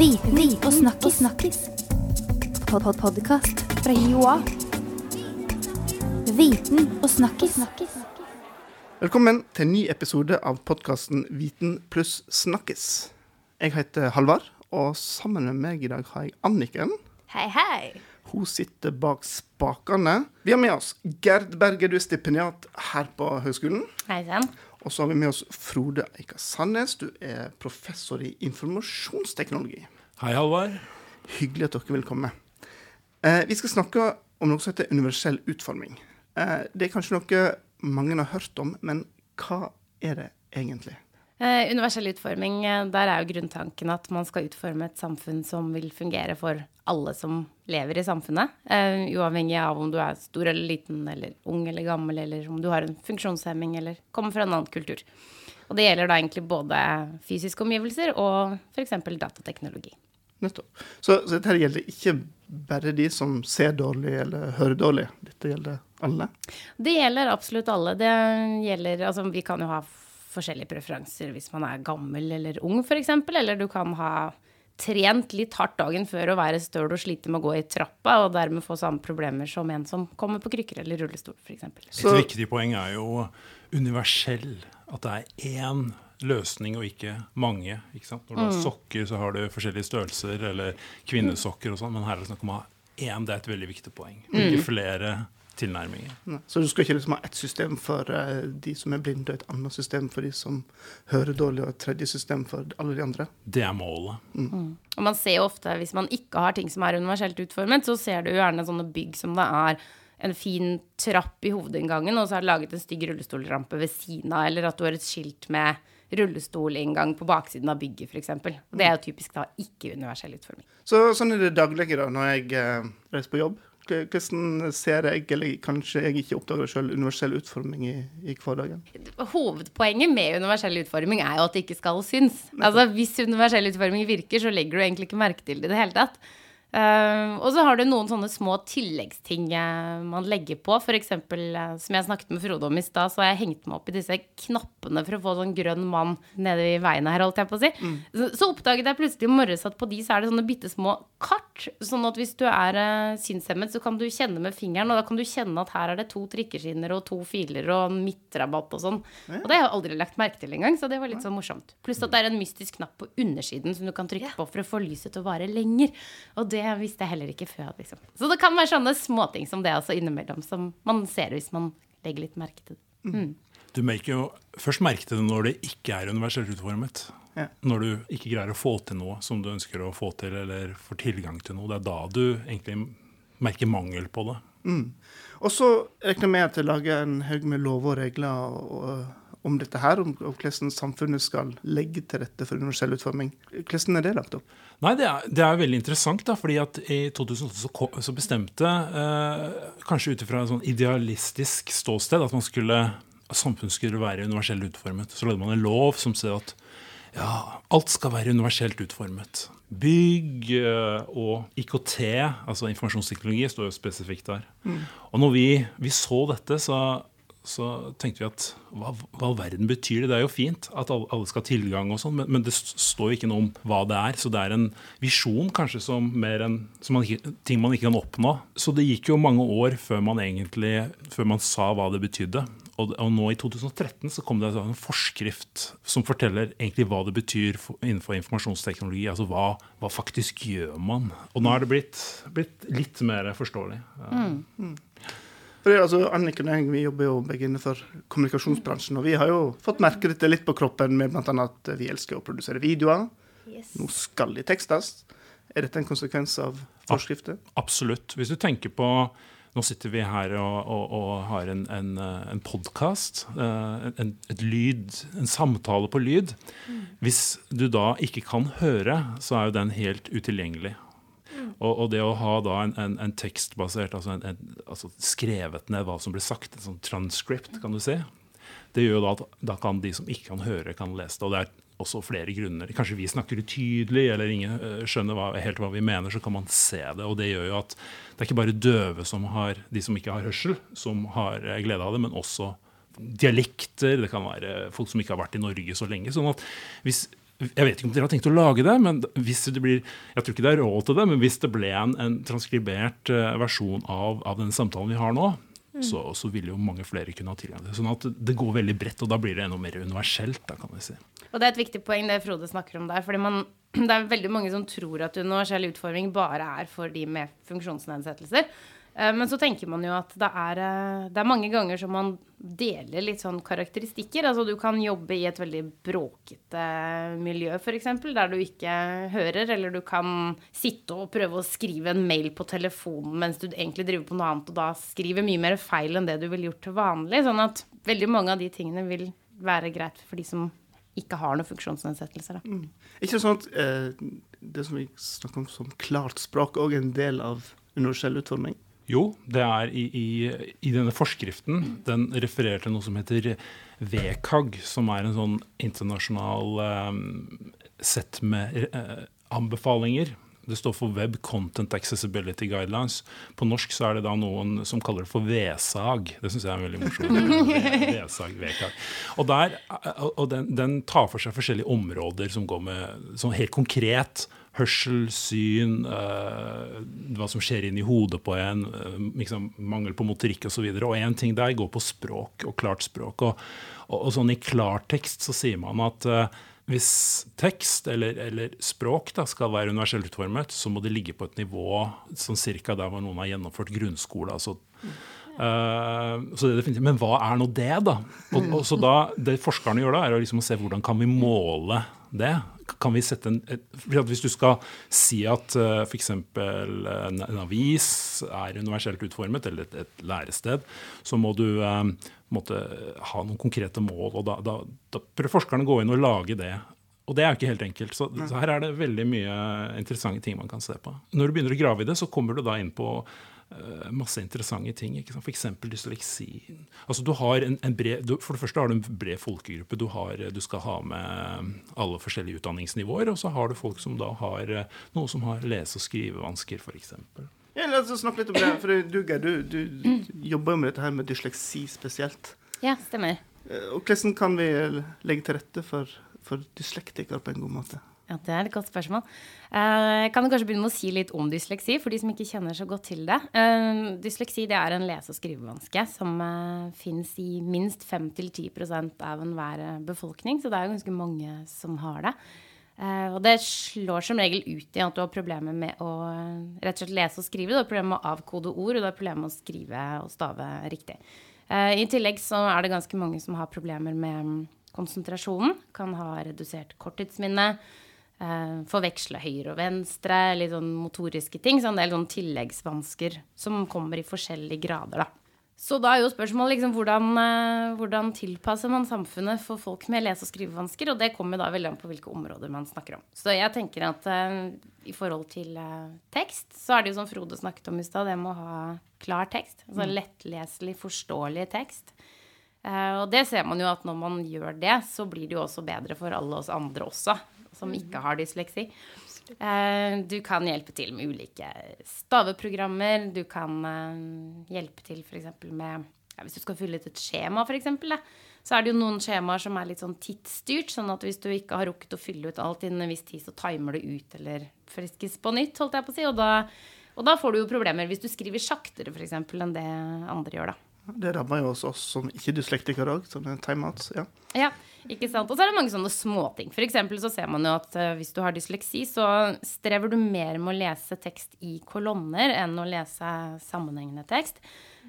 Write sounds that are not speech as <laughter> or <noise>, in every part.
Viten og snakkis. snakkis. Pod -pod Podkast fra Joa. Viten og snakkis. Velkommen til en ny episode av podkasten Viten pluss snakkis. Jeg heter Halvard, og sammen med meg i dag har jeg Anniken. Hei, hei. Hun sitter bak spakene. Vi har med oss Gerd Berger, du er stipendiat her på høgskolen. Hei sann. Og så har vi med oss Frode Eika Sandnes, du er professor i informasjonsteknologi. Hei, Halvard. Hyggelig at dere vil komme. Eh, vi skal snakke om noe som heter universell utforming. Eh, det er kanskje noe mange har hørt om, men hva er det egentlig? Eh, universell utforming, eh, der er jo grunntanken at man skal utforme et samfunn som vil fungere for alle som lever i samfunnet. Eh, uavhengig av om du er stor eller liten, eller ung eller gammel, eller om du har en funksjonshemming eller kommer fra en annen kultur. Og det gjelder da egentlig både fysiske omgivelser og f.eks. datateknologi. Nettopp. Så, så dette gjelder ikke bare de som ser dårlig eller hører dårlig. Dette gjelder alle. Det gjelder absolutt alle. Det gjelder Altså, vi kan jo ha forskjellige preferanser hvis man er gammel eller ung, f.eks. Eller du kan ha trent litt hardt dagen før og være støl og slite med å gå i trappa, og dermed få samme problemer som en som kommer på krykker eller rullestol, f.eks. Et viktig poeng er jo universell. At det er én løsning og ikke mange. Ikke? Når du har sokker, så har du forskjellige størrelser, eller kvinnesokker og sånn, men her er det snakk om å ha én. Det er et veldig viktig poeng. Ikke flere tilnærminger. Så du skal ikke liksom ha ett system for eh, de som er blinde, og et annet system for de som hører dårlig, og et tredje system for alle de andre. Det er målet. Og man ser jo ofte, hvis man ikke har ting som er universelt utformet, så ser du gjerne sånne bygg som det er en fin trapp i hovedinngangen, og så er det laget en stygg rullestolrampe ved siden av, eller at du har et skilt med rullestolinngang på baksiden av bygget, f.eks. Det er jo typisk da ikke universell utforming. Så sånn er det daglige da, når jeg eh, reiser på jobb. Hvordan ser jeg, eller kanskje jeg ikke oppdager sjøl, universell utforming i, i hverdagen? Hovedpoenget med universell utforming er jo at det ikke skal synes. Altså Hvis universell utforming virker, så legger du egentlig ikke merke til det i det hele tatt. Uh, og så har du noen sånne små tilleggsting eh, man legger på. For eksempel, eh, som jeg snakket med Frode om i stad, så har jeg hengt meg opp i disse knappene for å få sånn grønn mann nede i veiene her, holdt jeg på å si. Så, så oppdaget jeg plutselig i morges at på de så er det sånne bitte små kart. Sånn at hvis du er uh, sinnshemmet, så kan du kjenne med fingeren, og da kan du kjenne at her er det to trikkeskinner og to filer og midtrabatt og sånn. Og det har jeg aldri lagt merke til engang, så det var litt sånn morsomt. Pluss at det er en mystisk knapp på undersiden som du kan trykke på for å få lyset til å vare lenger. Og det visste jeg heller ikke før, liksom. Så det kan være sånne småting som det altså innimellom, som man ser hvis man legger litt merke til det. Mm. Du merker jo først merke til det når det ikke er universelt utformet. Ja. Når du ikke greier å få til noe som du ønsker å få til, eller får tilgang til noe. Det er da du egentlig merker mangel på det. Og så regner jeg med at jeg lager en haug med lover og regler og, om dette her, om, om hvordan samfunnet skal legge til rette for universell utforming. Hvordan er det lagt opp? Nei, det er, det er veldig interessant, da, fordi at i 2008 så, så bestemte, eh, kanskje ut ifra et sånn idealistisk ståsted, at man skulle, samfunnet skulle være universelt utformet. Så lagde man en lov som sier at ja, alt skal være universelt utformet. Bygg eh, og IKT, altså informasjonsteknologi, står jo spesifikt der. Og når vi, vi så dette, så, så tenkte vi at hva, hva verden betyr det? Det er jo fint at alle, skal ha tilgang, og sånn, men, men det står jo ikke noe om hva det er. Så det er en visjon kanskje som mer enn som man ikke, ting man ikke kan oppnå. Så det gikk jo mange år før man egentlig før man sa hva det betydde. Og, og nå i 2013 så kom det en forskrift som forteller egentlig hva det betyr for, innenfor informasjonsteknologi. Altså hva, hva faktisk gjør man? Og nå er det blitt, blitt litt mer forståelig. Ja. Mm. det, altså, Anniken og jeg vi jobber jo begge innenfor kommunikasjonsbransjen, og vi har jo fått merke dette litt på kroppen med bl.a. at vi elsker å produsere videoer. Nå skal de tekstes. Er dette en konsekvens av forskrifter? Absolutt. Hvis du tenker på Nå sitter vi her og, og, og har en, en, eh, en podkast. En, et lyd, en samtale på lyd. Hvis du da ikke kan høre, så er jo den helt utilgjengelig. Og, og det å ha da en, en, en tekstbasert, altså, en, en, altså skrevet ned hva som ble sagt, en sånn transcript, kan du si, det gjør jo da at da kan de som ikke kan høre, kan lese det. Og det er også flere grunner. Kanskje vi snakker utydelig, eller ingen øh, skjønner hva, helt hva vi mener, så kan man se det. Og det gjør jo at det er ikke bare døve som har, de som ikke har hørsel, som har eh, glede av det, men også dialekter. Det kan være folk som ikke har vært i Norge så lenge. sånn at hvis jeg vet ikke om dere har tenkt å lage det, men hvis det blir jeg tror ikke det er råd til det, men hvis det ble en, en transkribert uh, versjon av, av den samtalen vi har nå, mm. så, så vil jo mange flere kunne ha tilgang til det. Sånn at det går veldig bredt, og da blir det enda mer universelt. da kan vi si. Og det er et viktig poeng det Frode snakker om der. fordi man, <clears throat> det er veldig mange som tror at universell utforming bare er for de med funksjonsnedsettelser. Eh, men så tenker man jo at det er, eh, det er, mange ganger som man deler litt sånn karakteristikker. Altså du kan jobbe i et veldig bråkete miljø, f.eks., der du ikke hører. Eller du kan sitte og prøve å skrive en mail på telefonen mens du egentlig driver på noe annet, og da skriver mye mer feil enn det du ville gjort til vanlig. Sånn at veldig mange av de tingene vil være greit for de som ikke har noen funksjonsnedsettelser. Mm. Ikke sånn at eh, det som vi snakker om som klart språk, òg er en del av universell utforming? Jo, det er i, i, i, denne forskriften. Den refererer til noe som heter VKAG, som er en sånn internasjonal um, sett med uh, anbefalinger. Det står for Web Content Accessibility Guidelines. På norsk så er det da noen som kaller det for VSAG. Det syns jeg er veldig morsomt. <laughs> VSAG, VKAG. Og, der, og den, den, tar for seg forskjellige områder som går med sånn helt konkret hørsel, syn, uh, hva som skjer inni hodet på en, uh, liksom, mangel på motorikk osv. Og, én ting der går på språk og klart språk. Og, og, og sånn i klartekst så sier man at uh, hvis tekst eller, eller språk da, skal være universelt utformet, så må det ligge på et nivå sånn cirka der hvor noen har gjennomført grunnskole. altså Uh, så det definitivt, Men hva er nå det, da? Og, og så da, Det forskerne gjør da, er å liksom se hvordan kan vi måle det kan vi sette en et, Hvis du skal si at uh, f.eks. En, en avis er universelt utformet, eller et, et lærested, så må du um, måtte ha noen konkrete mål. og Da, da, da prøver forskerne å gå inn og lage det. Og det er jo ikke helt enkelt. Så, så, her er det veldig mye interessante ting man kan se på. Når du begynner å grave i det, så kommer du da inn på Eh, masse interessante ting. Ikke sant? F.eks. dysleksien. Altså, du har en, en bred, du, for det første har du en bred folkegruppe. Du, har, du, skal ha med alle forskjellige utdanningsnivåer. Og så har du folk som da har eh, noe som har lese- og skrivevansker, f.eks. Ja, la oss snakke litt om det. For du, Geir, du, du, du jobber jo med dette her med dysleksi spesielt. Ja, stemmer. Eh, og hvordan kan vi legge til rette for, for dyslektikere på en god måte? Ja, Det er et godt spørsmål. Jeg kan kanskje begynne med å si litt om dysleksi, for de som ikke kjenner så godt til det. Uh, dysleksi det er en lese- og skrivevanske som uh, fins i minst 5-10% av enhver befolkning, så det er ganske mange som har det. Og det slår som regel ut i at du har problemer med å rett og slett lese og skrive. Du har problemer med å avkode ord, og du har problemer med å skrive og stave riktig. I tillegg så er det ganske mange som har problemer med mm, konsentrasjonen. Kan ha redusert korttidsminne eh, forveksle høyre og venstre, litt sånn motoriske ting. Så en del sånn tilleggsvansker som kommer i forskjellige grader, da. Så da er jo spørsmålet liksom, hvordan, eh, hvordan, tilpasser man samfunnet for folk med lese- og skrivevansker? Og det kommer da veldig an på hvilke områder man snakker om. Så jeg tenker at uh, i forhold til uh, tekst, så er det jo som Frode snakket om i stad, det med å ha klar tekst. Altså mm. lettleselig, forståelig tekst. Uh, og det ser man jo at når man gjør det, så blir det jo også bedre for alle oss andre også som ikke har dysleksi. Eh, du kan hjelpe til med ulike staveprogrammer. Du kan eh, hjelpe til f.eks. med ja, Hvis du skal fylle ut et skjema, f.eks., så er det jo noen skjemaer som er litt sånn tidsstyrt. Sånn at hvis du ikke har rukket å fylle ut alt innen en viss tid, så timer det ut eller friskes på nytt, holdt jeg på å si. Og da, og da får du jo problemer hvis du skriver saktere f.eks. enn det andre gjør, da. Det rammer jo også oss som ikke-dyslektikere òg, sånne timeouts. Ja. ja. Ikke sant? Og så er det mange sånne småting. For eksempel så ser man jo at uh, hvis du har dysleksi, så strever du mer med å lese tekst i kolonner enn å lese sammenhengende tekst.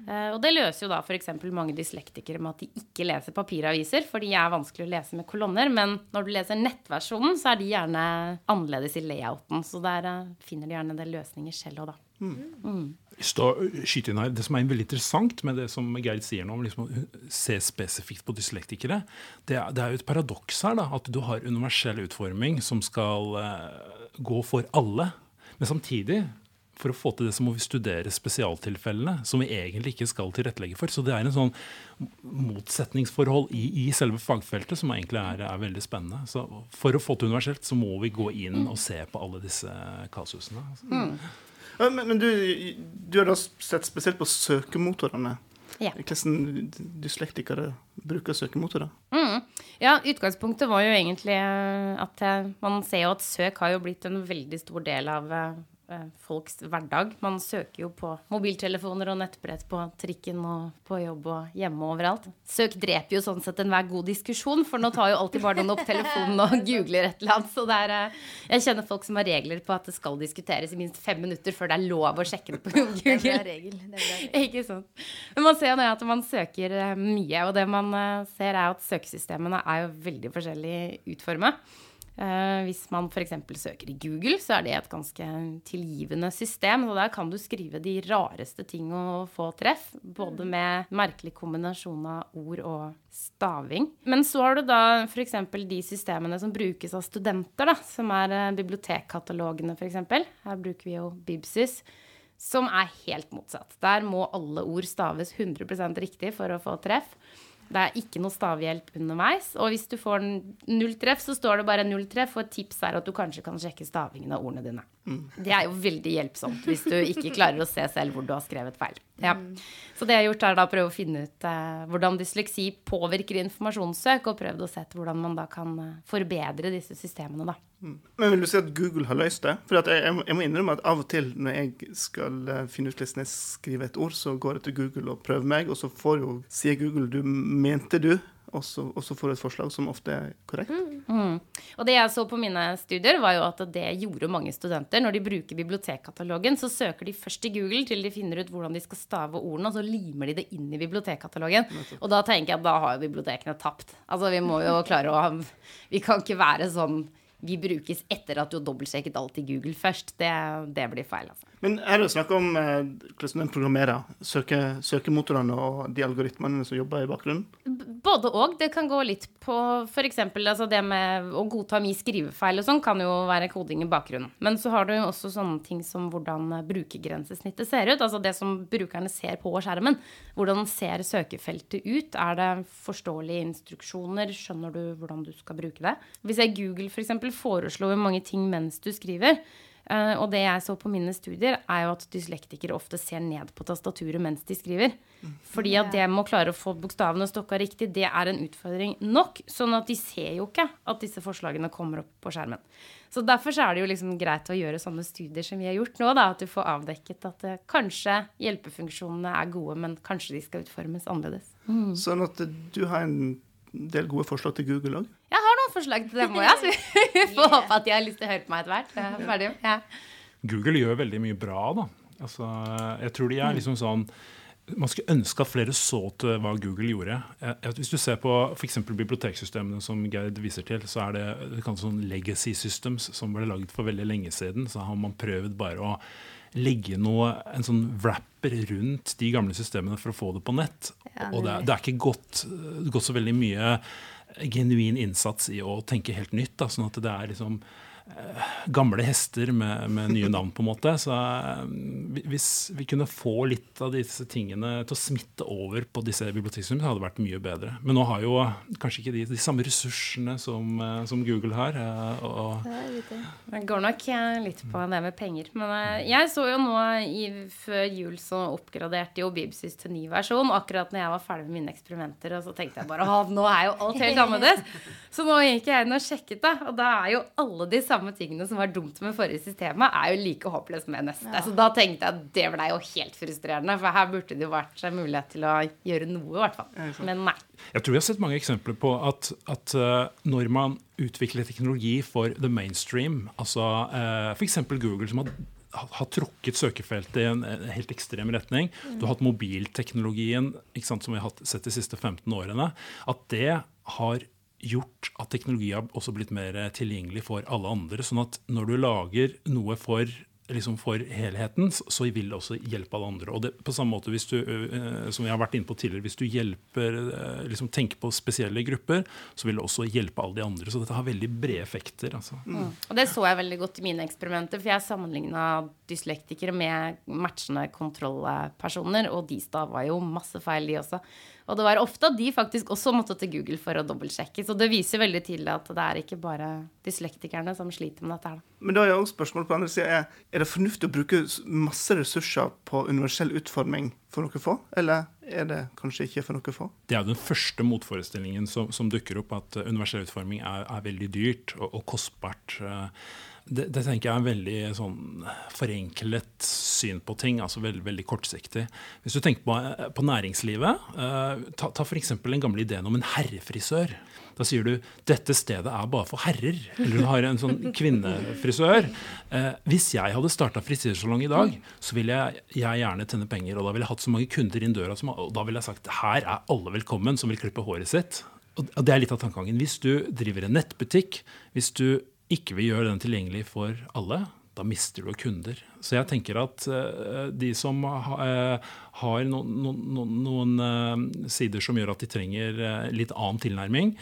Uh, og det løser jo da f.eks. mange dyslektikere med at de ikke leser papiraviser, for de er vanskelig å lese med kolonner. Men når du leser nettversjonen, så er de gjerne annerledes i layouten. Så der uh, finner de gjerne det løsninger selv òg, da. Mm. Skyte inn her, Det som er veldig interessant med det som Geir sier nå, om liksom å se spesifikt på dyslektikere, det er, det er jo et paradoks her. da, At du har universell utforming som skal uh, gå for alle. Men samtidig, for å få til det, så må vi studere spesialtilfellene som vi egentlig ikke skal tilrettelegge for. Så det er en sånn motsetningsforhold i, i selve fagfeltet som egentlig er, er, veldig spennende. Så for å få til universelt, så må vi gå inn og se på alle disse kasusene. Altså. Mm. Men, men du, du, har da sett spesielt på søkemotorene. Ja. Hvordan dyslektikere bruker søkemotorer. Mm. Ja, utgangspunktet var jo egentlig at man ser jo at søk har jo blitt en veldig stor del av eh, folks hverdag. Man søker jo på mobiltelefoner og nettbrett på trikken og på jobb og hjemme og overalt. Søk dreper jo sånn sett enhver god diskusjon, for nå tar jo alltid bare noen opp telefonen og googler et eller annet. Så det er eh, Jeg kjenner folk som har regler på at det skal diskuteres i minst fem minutter før det er lov å sjekke det på <laughs> Det er Google. regel. Det er regel. <laughs> Ikke sant. Men man ser jo at man søker eh, mye, og det man eh, ser er at søkesystemene er jo veldig forskjellig utforma. Hvis man f.eks. søker i Google, så er det et ganske tilgivende system. Og der kan du skrive de rareste ting og få treff. Både med merkelig kombinasjon av ord og staving. Men så har du da f.eks. de systemene som brukes av studenter, da, som er eh, bibliotekkatalogene f.eks. Her bruker vi jo Bibsys som er helt motsatt. Der må alle ord staves 100% riktig for å få treff. Det er ikke noe stavhjelp underveis. Og hvis du får null treff, så står det bare null treff. Og et tips er at du kanskje kan sjekke stavingen av ordene dine. Det er jo veldig hjelpsomt hvis du ikke klarer å se selv hvor du har skrevet feil. Ja. Så det jeg har gjort, er da å prøve å finne ut eh, hvordan dysleksi påvirker informasjonssøk, og prøvd å se hvordan man da kan eh, forbedre disse systemene, da. Men vil du si at Google har løst det? For at jeg, jeg må- innrømme at av og til når jeg skal eh, finne ut hvordan jeg skriver et ord, så går jeg til Google og prøver meg, og så får jo, sier Google du mente du, og så, får du et forslag som ofte er korrekt. Mm. Og det jeg så på mine studier, var jo at det gjorde mange studenter. Når de bruker bibliotekkatalogen, så søker de først i Google til de finner ut hvordan de skal stave ordene, og så limer de det inn i bibliotekkatalogen. Og da tenker jeg at da har bibliotekene tapt. Altså vi må jo klare å Vi kan ikke være sånn vi brukes etter at du har dobbeltsjekket alt i Google først. Det, det blir feil, altså. Men er det snakk om eh, hvordan den programmerer søke, søkemotorene og de algoritmene som jobber i bakgrunnen. Både og. Det kan gå litt på f.eks. Altså det med å godta mye skrivefeil og sånn kan jo være koding i bakgrunnen. Men så har du jo også sånne ting som hvordan brukergrensesnittet ser ut. Altså det som brukerne ser på skjermen. Hvordan ser søkefeltet ut? Er det forståelige instruksjoner? Skjønner du hvordan du skal bruke det? Hvis jeg Google f.eks. foreslår jo mange ting mens du skriver, Eh, og det jeg så på mine studier, er jo at dyslektikere ofte ser ned på tastaturet mens de skriver. Fordi at det med å klare å få bokstavene stokka riktig, det er en utfordring nok. Sånn at de ser jo ikke at disse forslagene kommer opp på skjermen. Så derfor så er det jo liksom greit å gjøre sånne studier som vi har gjort nå, da. At du får avdekket at eh, kanskje hjelpefunksjonene er gode, men kanskje de skal utformes annerledes. Sånn at eh, du har en del gode forslag til Google òg. Jeg har noen forslag til dem òg, <laughs> ja. Så vi får håpe at de har lyst til å høre på meg etter hvert. Er ferdig. Ja. Google gjør veldig mye bra, da. Altså, jeg tror de er liksom sånn Man skulle ønske at flere så til hva Google gjorde. Hvis du ser på f.eks. biblioteksystemene som Gerd viser til, så er det, det sånn legacy systems som ble laget for veldig lenge siden. Så har man prøvd bare å legge noe, en sånn wrapper rundt de gamle systemene for å få det på nett. Ja, og det, det er ikke gått, gått så veldig mye genuin innsats i å tenke helt nytt. Da, sånn at det er liksom gamle hester med, med nye navn, på en måte. Så eh, hvis vi kunne få litt av disse tingene til å smitte over på disse bibliotekene, hadde det vært mye bedre. Men nå har jo kanskje ikke de de samme ressursene som, eh, som Google har. eh, og Det går nok eh, litt på det med penger. Men eh, jeg så jo nå i, før jul så oppgraderte jo Bibsys til ny versjon. Akkurat når jeg var ferdig med mine eksperimenter, og så tenkte jeg bare nå er jo alt helt annerledes. Så nå gikk jeg inn og sjekket det, og da er jo alle de samme tingene som var dumt med forrige systemet, er jo like håpløst med neste. Så da tenkte jeg at det ble jo helt frustrerende, for her burde det jo vært mulighet til å gjøre noe, i hvert fall. Men nei. Jeg tror vi har sett mange eksempler på at, at eh, når man utvikler teknologi for the mainstream, altså uh, f.eks. Google som har, har trukket søkefeltet i en, en helt ekstrem retning, du har hatt mobilteknologien ikke sant, som vi har sett de siste 15 årene, at det har gjort at teknologi har også blitt mer tilgjengelig for alle andre. Sånn at når du lager noe for liksom for helheten, så vil det også hjelpe alle andre. Og det, på samme måte hvis du, som jeg har vært inne på tidligere, hvis du hjelper, liksom tenker på spesielle grupper, så vil det også hjelpe alle de andre. Så dette har veldig brede effekter. Altså. Og det så jeg veldig godt i mine eksperimenter, for jeg sammenligna dyslektikere med matchende kontrollpersoner, og de stava jo masse feil, de også. Og det var ofte at de faktisk også måtte til Google for å dobbeltsjekke. Så det viser veldig tydelig at det er ikke bare dyslektikerne som sliter med dette her. Men da er også spørsmålet på andre siden er, er det fornuftig å bruke masse ressurser på universell utforming for noen få, eller er det kanskje ikke for noen få? Det er den første motforestillingen som, som dukker opp, at universell utforming er, er veldig dyrt og, og kostbart. Det, det, tenker jeg er en veldig sånn forenklet syn på ting. altså Veldig, veldig kortsiktig. Hvis du tenker på, på næringslivet, eh, ta, ta f.eks. den gamle ideen om en herrefrisør. Da sier du dette stedet er bare for herrer. Eller du har en sånn <laughs> kvinnefrisør. Eh, hvis jeg hadde starta frisørsalong i dag, så ville jeg, jeg, gjerne tjene penger. Og da ville jeg hatt så mange kunder inn døra, og da ville jeg sagt her er alle velkommen som vil klippe håret sitt. Og det er litt av tankegangen. Hvis du driver en nettbutikk, hvis du ikke vil gjøre den tilgjengelig for alle, da mister du kunder. Så jeg tenker at uh, de som uh, har no, no, no, noen uh, sider som gjør at de trenger litt annen tilnærming,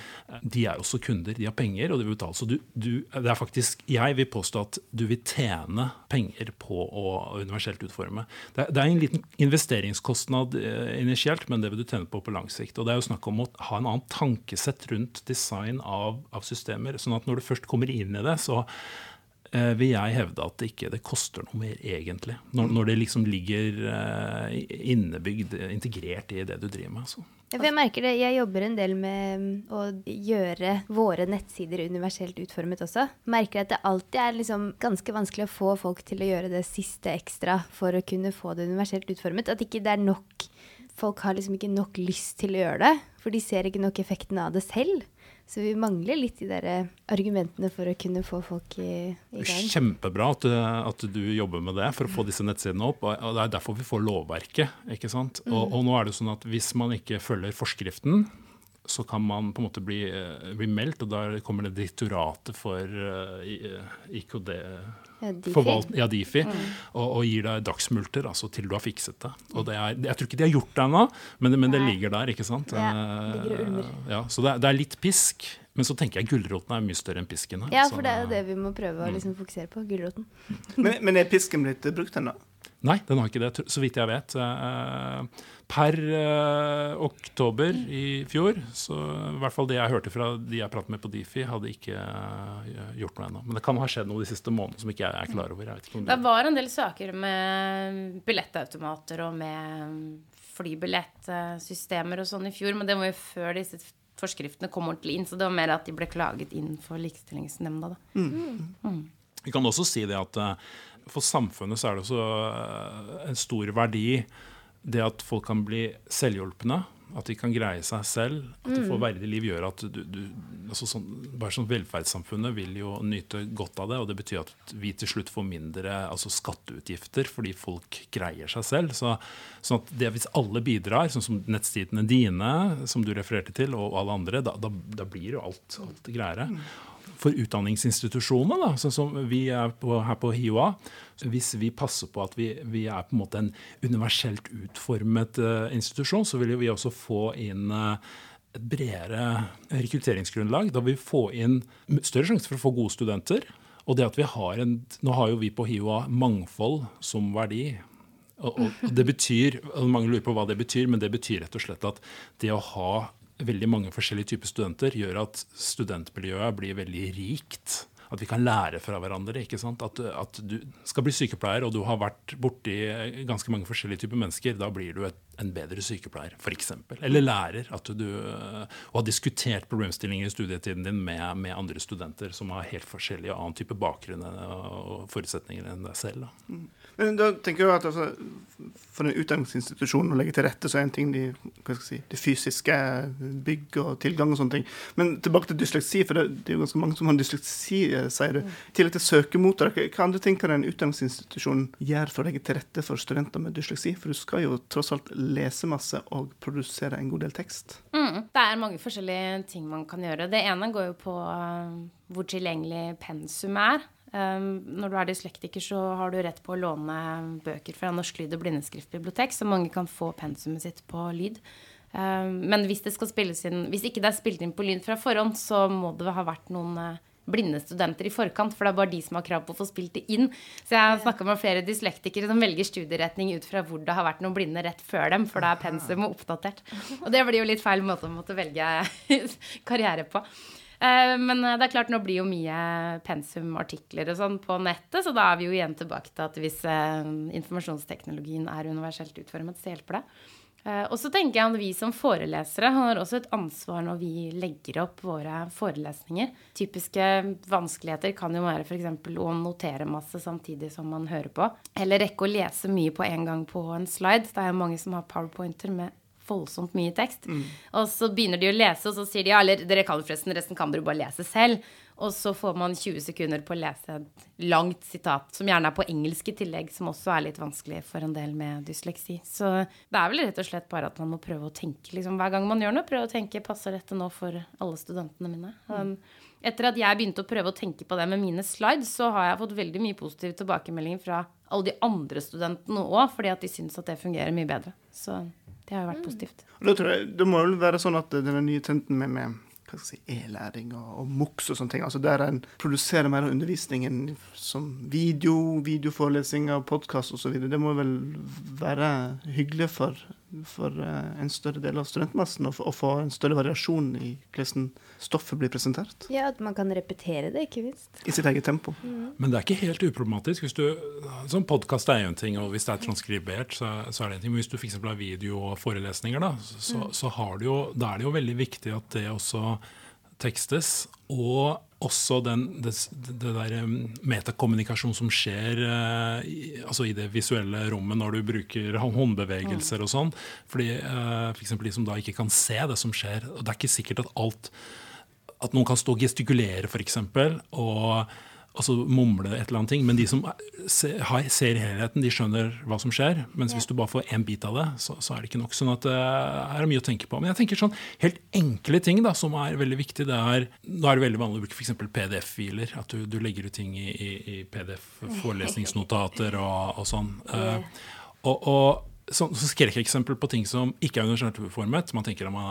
de er også kunder. De har penger, og de vil betale. Så du, du, det er faktisk, jeg vil påstå at du vil tjene penger på å universelt utforme. Det, er en liten investeringskostnad initielt, men det vil du tjene på på lang sikt. Og det er jo snakk om å ha en annen tankesett rundt design av, av systemer. sånn at når du først kommer inn i det, så Eh, vil jeg hevde at det ikke det koster noe mer, egentlig. Når, når det liksom ligger uh, innebygd, integrert i det du driver med. Altså. Jeg merker det, jeg jobber en del med mm, å gjøre våre nettsider universelt utformet også. Merker at det alltid er liksom ganske vanskelig å få folk til å gjøre det siste ekstra for å kunne få det universelt utformet. At ikke det er nok Folk har liksom ikke nok lyst til å gjøre det, for de ser ikke nok effekten av det selv. Så vi mangler litt de der eh, argumentene for å kunne få folk i, i gang. Kjempebra at, at, du jobber med det for å få disse nettsidene opp. og Det er derfor vi får lovverket. ikke sant? Mm. Og, og, nå er det sånn at hvis man ikke følger forskriften, så kan man på en måte bli, eh, bli meldt, og da kommer det Direktoratet for uh, IKD ja, Difi, ja, Difi mm. og, og, gir deg dagsmulter altså, til du har fikset det. Og det er, jeg tror ikke de har gjort det ennå, men, men, det ligger der. ikke sant? Ja, uh, ja, så det er, det er, litt pisk, men så tenker jeg gulroten er mye større enn pisken. Her, ja, for det er jo det vi må prøve å mm. liksom fokusere på. Gulroten. men, men er pisken blitt brukt ennå? Nei, den har ikke det, så vidt jeg vet. Eh, per uh, oktober i fjor, så i hvert fall det jeg hørte fra de jeg pratet med på Difi, hadde ikke uh, gjort noe ennå. Men det kan ha skjedd noe de siste månedene som ikke jeg er klar over. det, det var en del saker med billettautomater og med flybillettsystemer og sånn i fjor, men det var jo før disse forskriftene kom ordentlig inn, så det var mer at de ble klaget inn for Likestillingsnemnda. Mm. Mm. Vi kan også si det at uh, for samfunnet så er det også eh, en stor verdi det at folk kan bli selvhjulpne. At de kan greie seg selv. At de får mm. verdig liv, gjør at du, du altså sånn, Bare sånn Velferdssamfunnet vil jo nyte godt av det. Og det betyr at vi til slutt får mindre altså skatteutgifter fordi folk greier seg selv. Så, sånn at det Hvis alle bidrar, sånn som nettsidene dine, som du refererte til, og alle andre, da, da, da blir jo alt, alt greiere. For utdanningsinstitusjonene, da, sånn som vi er på, her på HiOA, hvis vi passer på at vi, vi, er på en måte en universelt utformet uh, institusjon, så vil vi også få inn uh, et bredere rekrutteringsgrunnlag. Da vil vi få inn større sjanse for å få gode studenter. Og det at vi har en, Nå har jo vi på HiOA mangfold som verdi. Og, og det betyr, Mange lurer på hva det betyr, men det betyr rett og slett at det å ha veldig mange forskjellige typer studenter, gjør at studentmiljøet blir veldig rikt. At vi kan lære fra hverandre. ikke sant? At, at du skal bli sykepleier, og du har vært borti ganske mange forskjellige typer mennesker. Da blir du et, en bedre sykepleier, f.eks. Eller lærer. At du og har diskutert problemstillinger i studietiden din med, med, andre studenter som har helt forskjellige annen type bakgrunn og forutsetninger enn deg selv. Da. Mm. Men da tenker jeg at altså, For en utdanningsinstitusjon å legge til rette, så er en ting de, si, de, fysiske bygg og tilgang og sånne ting. Men tilbake til dysleksi, for det, det er jo ganske mange som har dysleksi, eh, sier du. I tillegg til søkemotor, hva andre ting kan en utdanningsinstitusjon gjøre for å legge til rette for studenter med dysleksi? For du skal jo tross alt lese masse og produsere en god del tekst. Mm, det er mange forskjellige ting man kan gjøre. Det ene går jo på uh, hvor tilgjengelig pensum er. Um, når du er dyslektiker, så har du rett på å låne bøker fra Norsk lyd- og blindeskriftbibliotek, så mange kan få pensumet sitt på lyd. Um, men hvis det skal spilles inn Hvis ikke det er spilt inn på lyd fra forhånd, så må det ha vært noen uh, blinde studenter i forkant, for det er bare de som har krav på å få spilt det inn. Så jeg har snakka med flere dyslektikere som velger studieretning ut fra hvor det har vært noen blinde rett før dem, for da er pensum oppdatert. Og det blir jo litt feil måte å måtte velge <laughs> karriere på. Eh, men det er klart, nå blir jo mye pensumartikler og sånn på nettet, så da er vi jo igjen tilbake til at hvis eh, informasjonsteknologien er universelt utformet, så hjelper det. Eh, og så tenker jeg at vi som forelesere har også et ansvar når vi legger opp våre forelesninger. Typiske vanskeligheter kan jo være f.eks. å notere masse samtidig som man hører på. Eller rekke å lese mye på en gang på en slide. Det er jo mange som har powerpointer med voldsomt mye tekst. Mm. Og så begynner de å lese, og så sier de ja, eller dere kan forresten, resten kan dere bare lese selv. Og så får man 20 sekunder på å lese et langt sitat, som gjerne er på engelsk i tillegg, som også er litt vanskelig for en del med dysleksi. Så det er vel rett og slett bare at man må prøve å tenke liksom, hver gang man gjør noe, prøve å tenke passer dette nå for alle studentene mine. Um, etter at jeg begynte å prøve å tenke på det med mine slides, så har jeg fått veldig mye positive tilbakemeldinger fra alle de andre studentene òg, fordi at de syns at det fungerer mye bedre. Så det har jo vært positivt. Da tror jeg, det må vel være sånn at den nye trenden med, med hva skal si, e-læring og, og MOX og sånne ting. Altså Der en produserer mer av undervisningen som video, videoforelesninger, podkast osv. Det må vel være hyggelig for, for uh, en større del av studentmassen å få en større variasjon i hvordan stoffet blir presentert. Ja, at man kan repetere det, ikke minst. I sitt eget tempo. Mm. Men det er ikke helt uproblematisk. hvis du, Sånn podkast er en ting, og hvis det er transkribert, så, så er det en ting. Men hvis du f.eks. har video og forelesninger, da, så, mm. så har det jo, da er det jo veldig viktig at det også tekstes. Og også den, det, det der metakommunikasjon som skjer eh, i, altså i det visuelle rommet når du bruker håndbevegelser og sånn. Fordi eh, F.eks. de som da ikke kan se det som skjer. og Det er ikke sikkert at alt at noen kan stå og gestikulere, f.eks., og, og så mumle et eller annet ting. Men de som ser, ser helheten, de skjønner hva som skjer. Mens hvis du bare får én bit av det, så, så, er det ikke nok. sånn at det uh, er mye å tenke på. Men jeg tenker sånn helt enkle ting da, som er veldig viktig. det er, Nå er det veldig vanlig å bruke f.eks. PDF-filer. At du, du, legger ut ting i, i, i PDF, forelesningsnotater og, og sånn. Uh, og, og så skrekkeksempel på ting som ikke er universelt. Man tenker at man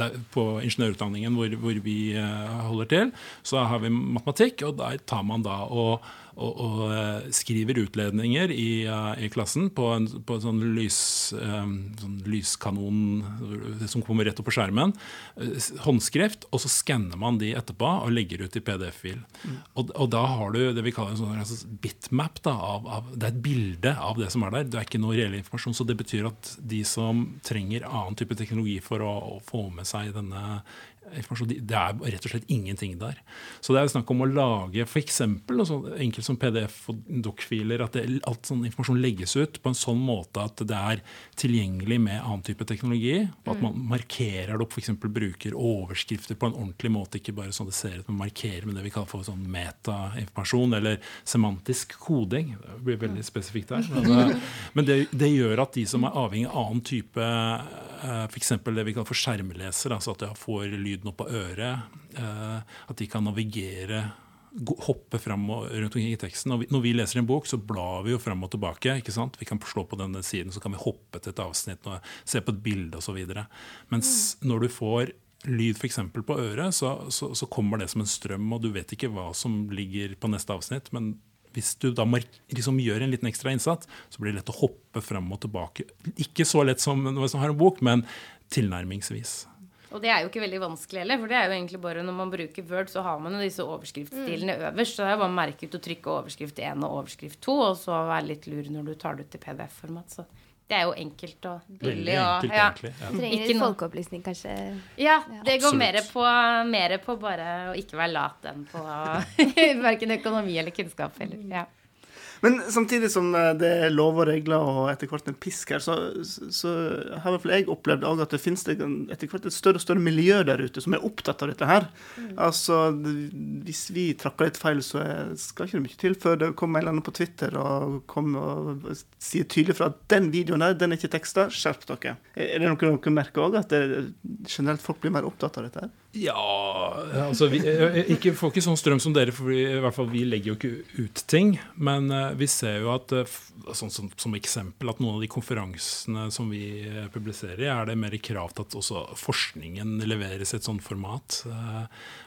er På ingeniørutdanningen hvor, hvor vi uh, holder til, så har vi matematikk, og der tar man da og og, og eh, skriver utledninger i, uh, i klassen på en, på en sånn, lys, um, sånn, lyskanon som kommer rett opp på skjermen. Håndskrift, og så skanner man de etterpå og legger ut i PDF-fil. Mm. Og, og, da har du det vi kaller en sånn altså, bitmap. Da, av, av, det er et bilde av det som er der. Det er ikke noe reell informasjon. Så det betyr at de som trenger annen type teknologi for å, å få med seg denne det er rett og slett ingenting der. Så det er snakk om å lage f.eks. noe enkelt som PDF og doc-filer. At det, alt sånn informasjon legges ut på en sånn måte at det er tilgjengelig med annen type teknologi. Og at man markerer det opp, f.eks. bruker overskrifter på en ordentlig måte. Ikke bare sånn det ser ut, men markerer med det vi kaller for sånn metainformasjon. Eller semantisk koding. Det blir veldig spesifikt der. <laughs> Men, men det, det, gjør at de som er avhengig av annen type F.eks. det vi kan få skjermleser, altså at jeg får lyden opp av øret. Eh, at de kan navigere hoppe fram og rundt omkring i teksten. Og når vi leser en bok, så blar vi jo fram og tilbake. ikke sant? Vi kan slå på denne siden, så kan vi hoppe til et avsnitt og se på et bilde osv. Mens mm. når du får lyd f.eks. på øret, så, så, så, kommer det som en strøm, og du vet ikke hva som ligger på neste avsnitt. men hvis du da liksom gjør en liten ekstra innsats, så blir det lett å hoppe fram og tilbake. Ikke så lett som når man har en bok, men tilnærmingsvis. Og det er jo ikke veldig vanskelig heller, for det er jo egentlig bare når man bruker Word, så har man jo disse overskriftstilene mm. øverst. Så det er bare å merke ut og trykke overskrift 1 og overskrift 2, og så være litt lur når du tar det ut i PDF-format. Så det er jo enkelt og billig. og, ja. egentlig, ja. Trenger litt folkeopplysning, kanskje. Ja, det går mer på, mer på, bare å ikke være lat enn på <laughs> <laughs> verken økonomi eller kunnskap. Eller, ja. Men samtidig som eh, det er lover og regler og etter hvert en pisk her, så, så har i hvert fall jeg opplevd at det finnes etter hvert et større og større miljø der ute som er opptatt av dette her. Mm. Altså, Hvis vi trakker litt feil, så skal ikke det mye til før det kommer en eller annen på Twitter og, kommer og sier tydelig fra at den videoen der, den er ikke teksta, skjerp dere. Er det noe dere merker òg, at det, generelt folk blir mer opptatt av dette her? Ja altså vi, eh, ikke, Får ikke sånn strøm som dere, for vi, i hvert fall vi legger jo ikke ut ting. Men uh, vi ser jo at sånn, som, som, eksempel at noen av de konferansene som vi publiserer, er det mer krav til at også forskningen leveres i et sånt format.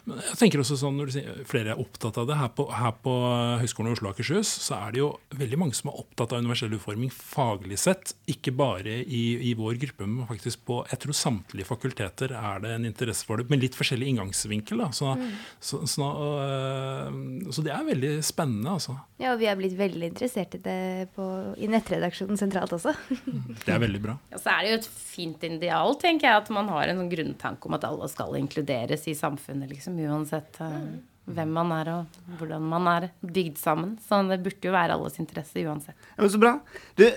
men jeg tenker også sånn, når sier flere er opptatt av det, her på, her på Høgskolen i Oslo og Akershus så er det jo veldig mange som er opptatt av universell utforming faglig sett. Ikke bare i, i vår gruppe, men faktisk på jeg tror samtlige fakulteter er det en interesse for det. men litt litt forskjellig inngangsvinkel. Så, mm. så, så, uh, så, det er veldig spennende, altså. Ja, og vi er blitt veldig interessert i det på, i nettredaksjonen sentralt også. <laughs> det er veldig bra. Ja, så er det jo et fint ideal, tenker jeg, at man har en sånn grunntanke om at alle skal inkluderes i samfunnet, liksom, uansett uh, hvem man er og hvordan man er bygd sammen. Så det burde jo være alles interesse uansett. Ja, men så bra. Du,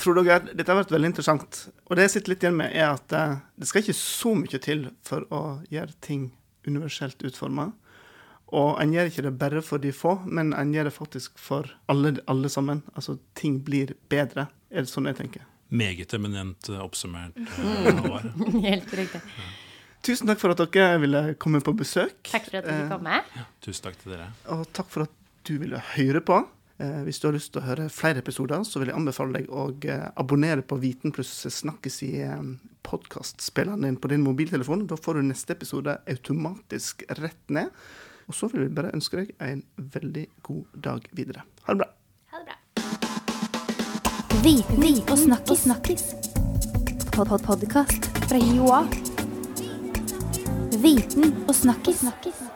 Frode og Geir, dette har vært veldig interessant. Og det jeg sitter litt igjen med, er at uh, det skal ikke så mye til for å gjøre ting universelt utforma. Og en gjør ikke det bare for de få, men en gjør det faktisk for alle, alle sammen. Altså, ting blir bedre. Er det sånn jeg tenker? Meget eminent eh, oppsummert. Uh, <laughs> Helt riktig. Ja. Tusen takk for at dere ville komme på besøk. Takk for at du kom. Med. Ja, tusen takk til dere. Og takk for at du ville høre på. Eh, hvis du har lyst til å høre flere episoder, så vil jeg anbefale deg å eh, abonnere på Viten pluss snakkes i eh, podkastspilleren din på din mobiltelefon. Da får du neste episode automatisk rett ned. Og så vil vi bare ønske deg en veldig god dag videre. Ha det bra. Ha det bra. Viten og snakkis. snakkis. Pod Podkast fra Joa. Viten og snakkis. snakkis.